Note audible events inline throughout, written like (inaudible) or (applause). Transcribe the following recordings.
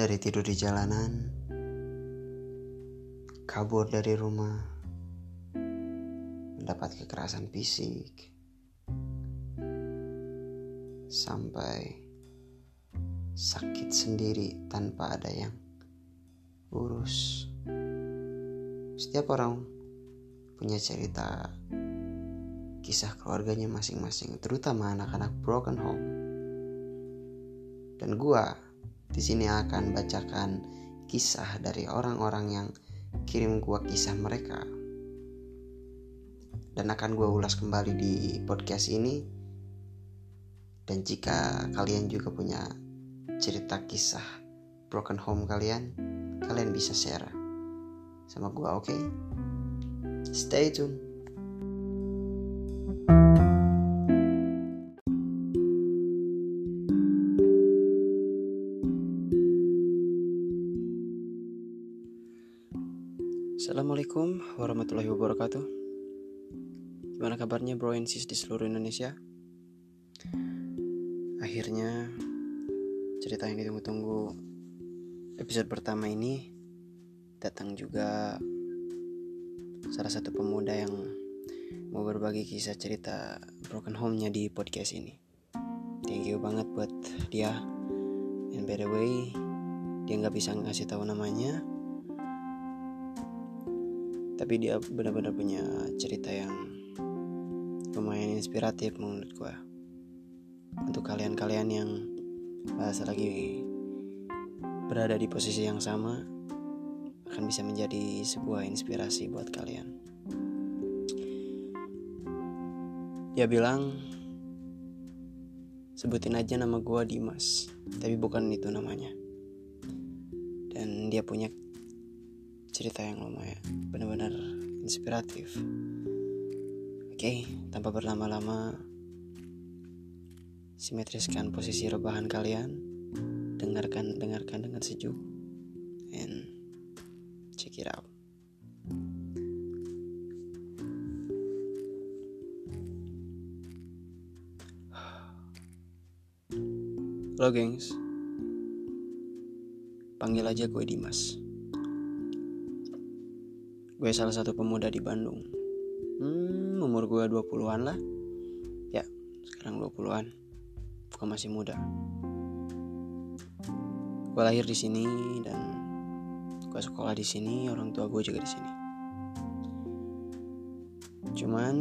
dari tidur di jalanan, kabur dari rumah, mendapat kekerasan fisik, sampai sakit sendiri tanpa ada yang urus. Setiap orang punya cerita kisah keluarganya masing-masing, terutama anak-anak broken home. Dan gua di sini akan bacakan kisah dari orang-orang yang kirim gua kisah mereka. Dan akan gua ulas kembali di podcast ini. Dan jika kalian juga punya cerita kisah broken home kalian, kalian bisa share sama gua, oke? Okay? Stay tune. Assalamualaikum warahmatullahi wabarakatuh. Gimana kabarnya bro and sis di seluruh Indonesia? Akhirnya cerita yang ditunggu-tunggu episode pertama ini Datang juga salah satu pemuda yang mau berbagi kisah cerita broken home-nya di podcast ini. Thank you banget buat dia. And by the way dia nggak bisa ngasih tahu namanya tapi dia benar-benar punya cerita yang lumayan inspiratif menurut gue untuk kalian-kalian yang bahasa lagi berada di posisi yang sama akan bisa menjadi sebuah inspirasi buat kalian. Dia bilang sebutin aja nama gue Dimas. Tapi bukan itu namanya. Dan dia punya cerita yang lumayan benar-benar inspiratif. Oke, tanpa berlama-lama, simetriskan posisi rebahan kalian, dengarkan dengarkan dengan sejuk, and check it out. Halo gengs, panggil aja gue Dimas. Gue salah satu pemuda di Bandung. Hmm, umur gue 20-an lah. Ya, sekarang 20-an. Gue masih muda. Gue lahir di sini dan gue sekolah di sini, orang tua gue juga di sini. Cuman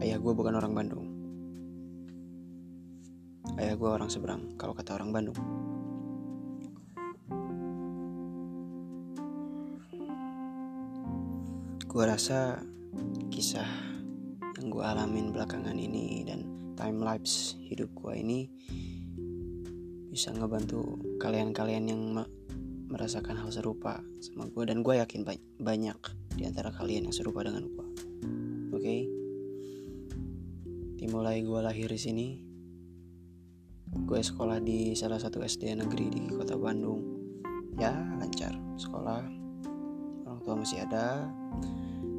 ayah gue bukan orang Bandung. Ayah gue orang seberang, kalau kata orang Bandung. Gue rasa kisah yang gue alamin belakangan ini dan time lapse hidup gue ini bisa ngebantu kalian-kalian yang merasakan hal serupa sama gue dan gue yakin ba banyak di antara kalian yang serupa dengan gue oke? Okay? dimulai gue lahir di sini. Gue sekolah di salah satu SD negeri di kota Bandung. Ya lancar. Sekolah tua masih ada.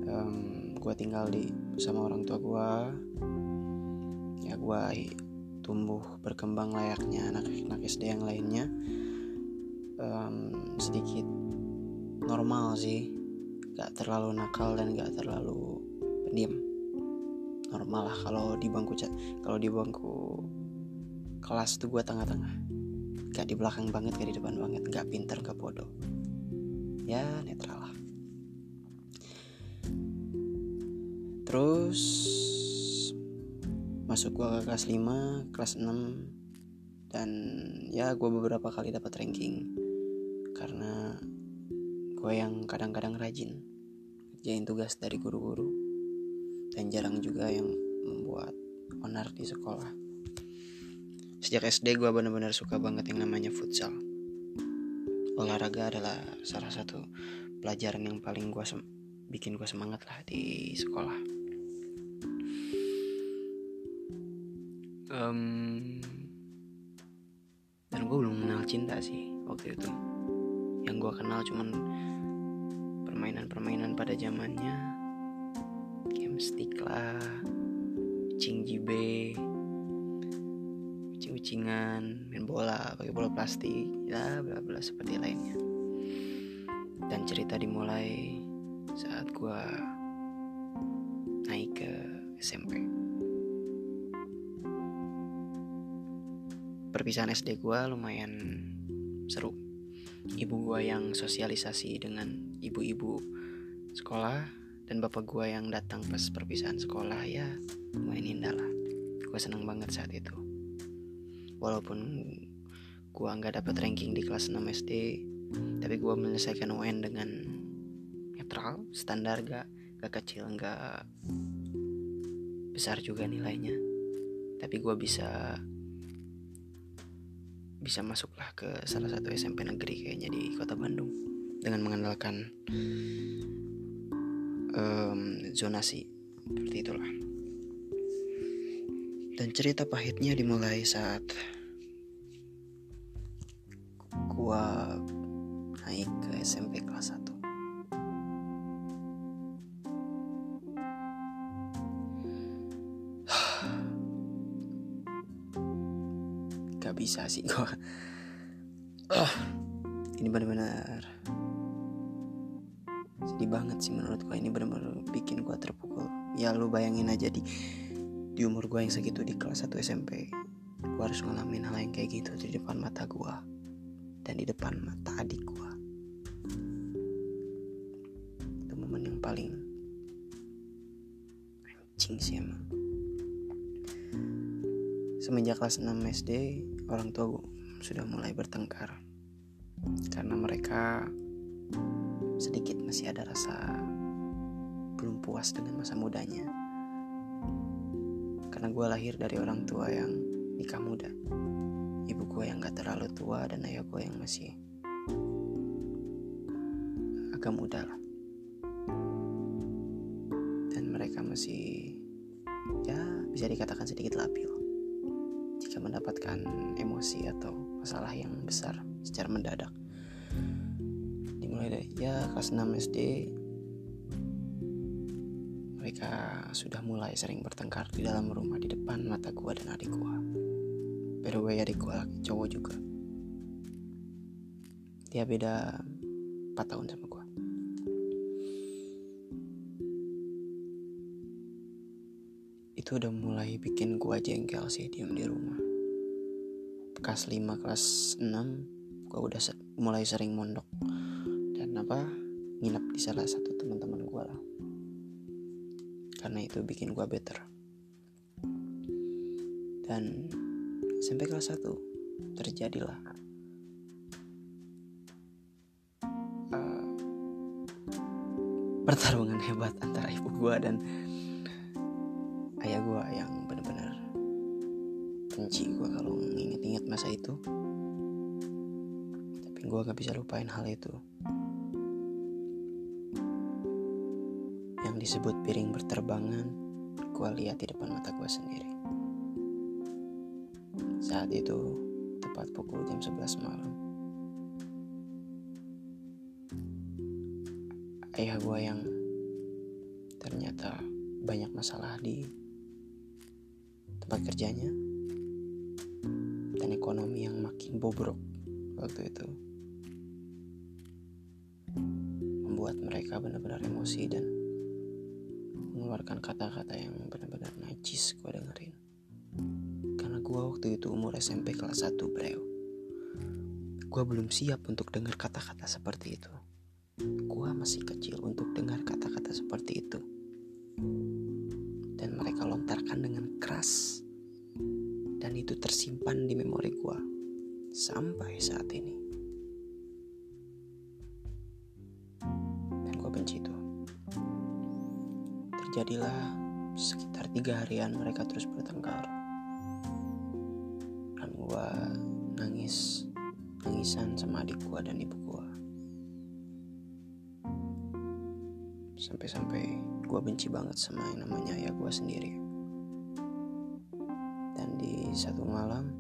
Um, gue tinggal di bersama orang tua gue ya gue tumbuh berkembang layaknya anak-anak SD yang lainnya. Um, sedikit normal sih. Gak terlalu nakal dan gak terlalu pendiam. Normal lah kalau di bangku kalau di bangku kelas tuh gue tengah-tengah. Gak di belakang banget gak di depan banget gak pinter gak bodoh. Ya netral terus masuk gua ke kelas 5 kelas 6 dan ya gue beberapa kali dapat ranking. Karena gue yang kadang-kadang rajin kerjain tugas dari guru-guru. Dan jarang juga yang membuat onar di sekolah. Sejak SD gue benar-benar suka banget yang namanya futsal. Olahraga adalah salah satu pelajaran yang paling gue bikin gue semangat lah di sekolah um, dan gue belum kenal cinta sih waktu itu. Yang gue kenal cuman permainan-permainan pada zamannya. Game stick lah cing jibe cing kucingan main bola pakai bola plastik ya bla bla seperti lainnya. Dan cerita dimulai saat gue naik ke SMP perpisahan SD gue lumayan seru. Ibu gue yang sosialisasi dengan ibu-ibu sekolah dan bapak gue yang datang pas perpisahan sekolah ya lumayan indah lah. Gue seneng banget saat itu. Walaupun gue nggak dapet ranking di kelas 6 SD tapi gue menyelesaikan UN dengan netral standar gak gak kecil gak besar juga nilainya. Tapi gue bisa bisa masuklah ke salah satu SMP negeri kayaknya di kota Bandung dengan mengandalkan um, zonasi seperti itulah. Dan cerita pahitnya dimulai saat gua naik ke SMP kelas 1 bisa sih gue oh, ini benar-benar sedih banget sih menurut gue ini benar-benar bikin gue terpukul. Ya lu bayangin aja di di umur gue yang segitu di kelas 1 SMP gue harus ngalamin hal yang kayak gitu di depan mata gue dan di depan mata adik gue itu momen yang paling anjing sih emang. Semenjak kelas 6 SD orang tua sudah mulai bertengkar. Karena mereka sedikit masih ada rasa belum puas dengan masa mudanya. Karena gue lahir dari orang tua yang nikah muda. Ibu gue yang gak terlalu tua dan ayah gue yang masih agak muda lah. Dan mereka masih ya bisa dikatakan sedikit labil mendapatkan emosi atau masalah yang besar secara mendadak. Dimulai dari ya kelas 6 SD mereka sudah mulai sering bertengkar di dalam rumah di depan mata gua dan adik gua. By the way adik gua cowok juga. Dia beda 4 tahun sama gua. Itu udah mulai bikin gua jengkel sih diem di rumah kelas 5 kelas 6 gua udah se mulai sering mondok. Dan apa nginep di salah satu teman-teman gua lah. Karena itu bikin gua better. Dan sampai kelas 1 terjadilah uh, pertarungan (laughs) hebat antara ibu gua dan ayah gue yang benci gue kalau nginget-inget masa itu. Tapi gue gak bisa lupain hal itu. Yang disebut piring berterbangan gue lihat di depan mata gue sendiri. Saat itu tepat pukul jam 11 malam. Ayah gue yang ternyata banyak masalah di tempat kerjanya dan ekonomi yang makin bobrok waktu itu. Membuat mereka benar-benar emosi dan mengeluarkan kata-kata yang benar-benar najis gue dengerin. Karena gue waktu itu umur SMP kelas 1 bro gue belum siap untuk dengar kata-kata seperti itu. Gue masih kecil untuk dengar kata-kata seperti itu. Dan mereka lontarkan dengan keras dan itu tersimpan di memori gua sampai saat ini. Dan gua benci itu. Terjadilah sekitar tiga harian mereka terus bertengkar. Dan gua nangis nangisan sama adik gua dan ibu gua. Sampai-sampai gue benci banget sama yang namanya ayah gue sendiri satu malam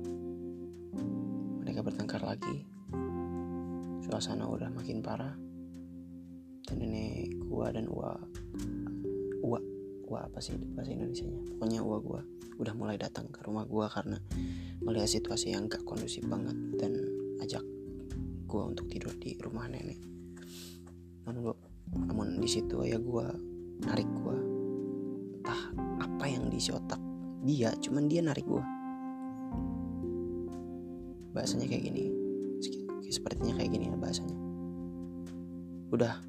mereka bertengkar lagi. Suasana udah makin parah. Dan nenek gue dan Ua Ua gua apa sih bahasa Indonesia nya pokoknya gua gua udah mulai datang ke rumah gua karena melihat situasi yang gak kondusif banget dan ajak gua untuk tidur di rumah nenek. Namun gua, namun di situ ya gua narik gua. Entah apa yang diisi otak dia cuman dia narik gua bahasanya kayak gini. Sepertinya kayak gini ya bahasanya. Udah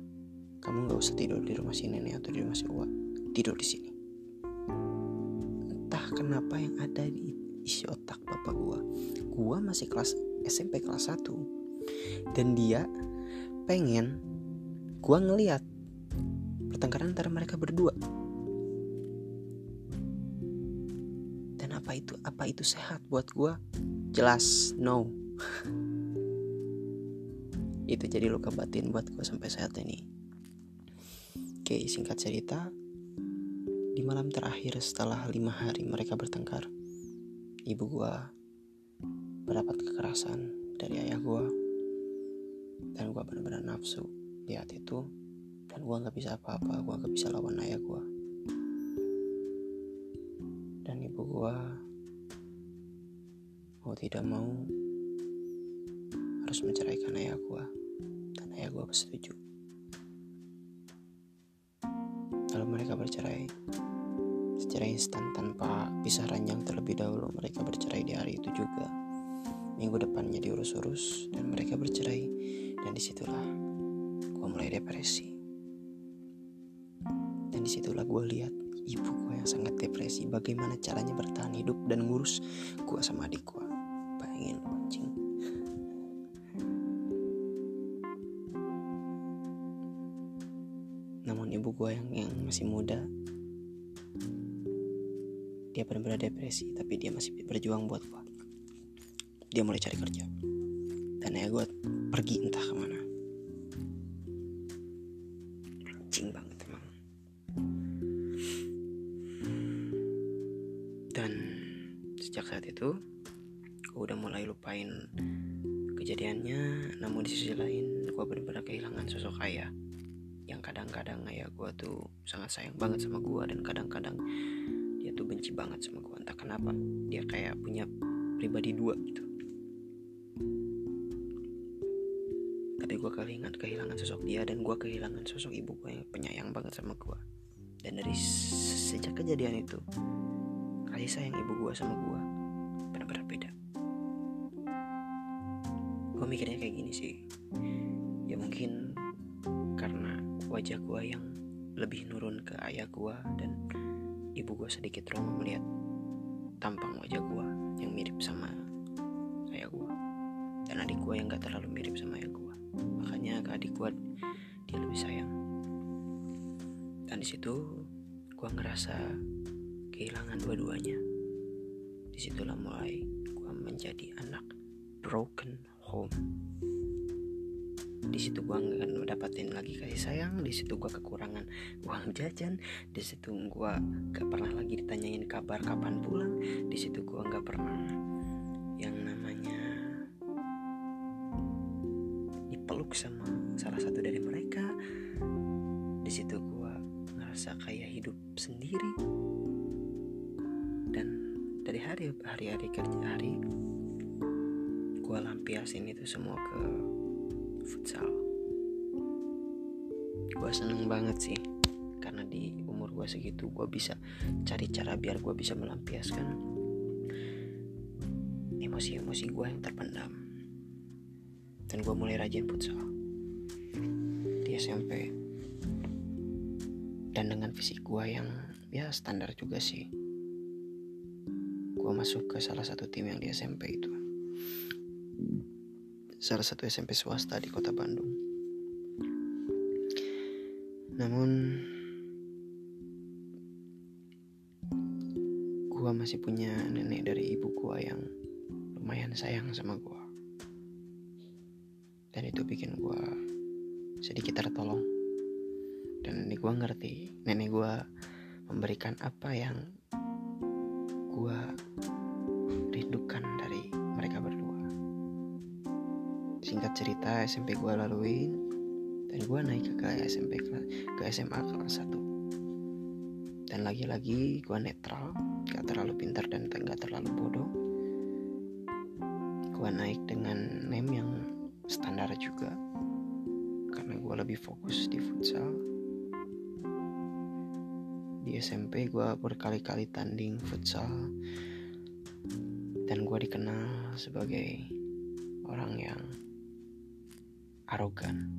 kamu nggak usah tidur di rumah si nenek atau di rumah si Uwa. Tidur di sini. Entah kenapa yang ada di isi otak bapak gua gua masih kelas SMP kelas 1 dan dia pengen gua ngeliat pertengkaran antara mereka berdua. Dan apa itu apa itu sehat buat gua jelas no. (laughs) Itu jadi luka batin buat gue sampai saat ini. Oke singkat cerita di malam terakhir setelah lima hari mereka bertengkar ibu gue mendapat kekerasan dari ayah gue dan gue benar-benar nafsu lihat itu. Dan gue nggak bisa apa-apa gue nggak bisa lawan ayah gue dan ibu gue mau tidak mau harus menceraikan ayah gue dan ayah gue bersetuju. Lalu mereka bercerai secara instan tanpa pisah ranjang terlebih dahulu mereka bercerai di hari itu juga. Minggu depannya diurus-urus dan mereka bercerai. Dan di situlah gue mulai depresi. Dan di situlah gue lihat ibu gue yang sangat depresi. Bagaimana caranya bertahan hidup dan ngurus gue sama adik gue bayangin anjing. Namun ibu gue yang yang masih muda dia benar-benar depresi tapi dia masih berjuang buat gue dia mulai cari kerja. Dan ya gue pergi entah ke mana. Anjing banget emang. Dan sejak saat itu gue udah mulai lupain kejadiannya namun di sisi lain gue benar-benar kehilangan sosok ayah yang kadang-kadang ayah gue tuh sangat sayang banget sama gue dan kadang-kadang dia tuh benci banget sama gue entah kenapa dia kayak punya pribadi dua gitu. Tapi gue kehilangan kehilangan sosok dia dan gue kehilangan sosok ibu gue yang penyayang banget sama gue dan dari sejak kejadian itu kasih sayang ibu gue sama gue mikirnya kayak gini sih. Ya mungkin karena wajah gue yang lebih nurun ke ayah gue dan ibu gue sedikit trauma melihat tampang wajah gue yang mirip sama ayah gue dan adik gue yang gak terlalu mirip sama ayah gue makanya ke adik gue dia lebih sayang. Dan di situ gue ngerasa kehilangan dua-duanya. Di situlah mulai gue menjadi anak broken home. Di situ gue nggak dapatin lagi kasih sayang di situ gue kekurangan uang jajan di situ gue gak pernah lagi ditanyain kabar kapan pulang di situ gue nggak pernah. Yang namanya dipeluk sama salah satu dari mereka di situ gue ngerasa kayak hidup sendiri. Dan dari hari hari hari kerja hari gue lampiasin itu semua ke futsal. Gue seneng banget sih karena di umur gue segitu gue bisa cari cara biar gue bisa melampiaskan emosi-emosi gue yang terpendam. Dan gue mulai rajin futsal. Di SMP dan dengan fisik gue yang ya standar juga sih. Gue masuk ke salah satu tim yang di SMP itu salah satu SMP swasta di kota Bandung. Namun gue masih punya nenek dari ibu gue yang lumayan sayang sama gue dan itu bikin gue sedikit tertolong. Dan nenek gue ngerti nenek gue memberikan apa yang gue rindukan singkat cerita SMP gue laluin dan gue naik ke SMP ke SMA kelas 1 dan dan lagi-lagi gue netral gak terlalu pintar dan gak terlalu bodoh. Gue naik dengan name yang standar juga. Karena gue lebih fokus di futsal. Di SMP gue berkali-kali tanding futsal. Dan gue dikenal sebagai orang yang arogan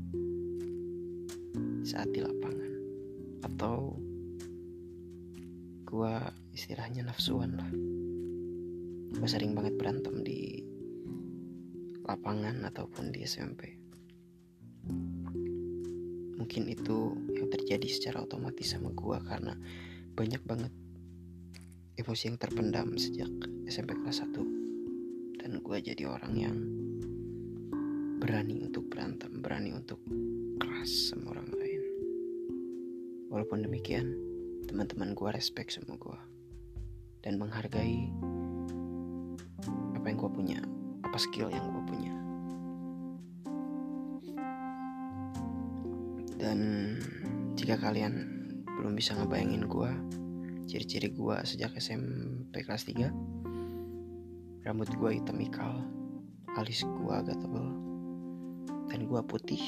saat di lapangan. Atau gue istilahnya nafsuan lah. Gue sering banget berantem di lapangan ataupun di SMP mungkin itu yang terjadi secara otomatis sama gue karena banyak banget emosi yang terpendam sejak SMP kelas 1 dan gue jadi orang yang berani untuk berantem berani untuk keras sama orang lain. Walaupun demikian teman-teman gue respect sama gue dan menghargai apa yang gue punya apa skill yang gue punya. Dan jika kalian belum bisa ngebayangin gue ciri-ciri gue sejak SMP kelas 3 rambut gue hitam ikal alis gue agak tebal dan gue putih.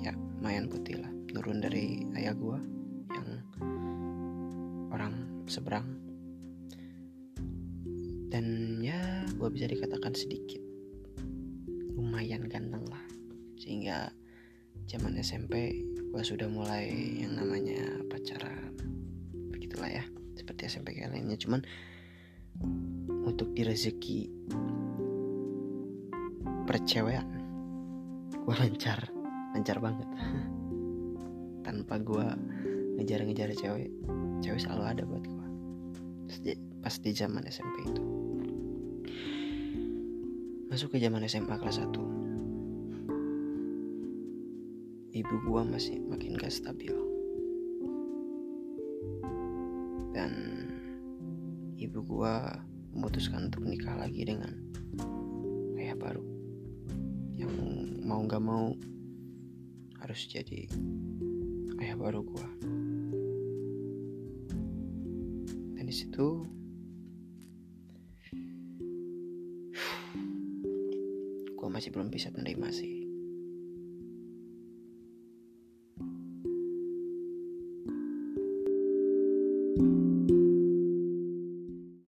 Ya lumayan putih lah. Turun dari ayah gue yang orang seberang. Dan ya gue bisa dikatakan sedikit lumayan ganteng lah. Sehingga zaman SMP gue sudah mulai yang namanya pacaran. Begitulah ya seperti SMP lainnya. Cuman untuk di rezeki percewean gue lancar. Lancar banget. (laughs) Tanpa gue ngejar-ngejar cewek cewek selalu ada buat gue pas di zaman SMP itu. Masuk ke zaman SMA kelas 1 ibu gue masih makin gak stabil. Dan ibu gue memutuskan untuk nikah lagi dengan ayah baru yang mau gak mau harus jadi ayah baru gue dan di situ gue masih belum bisa menerima sih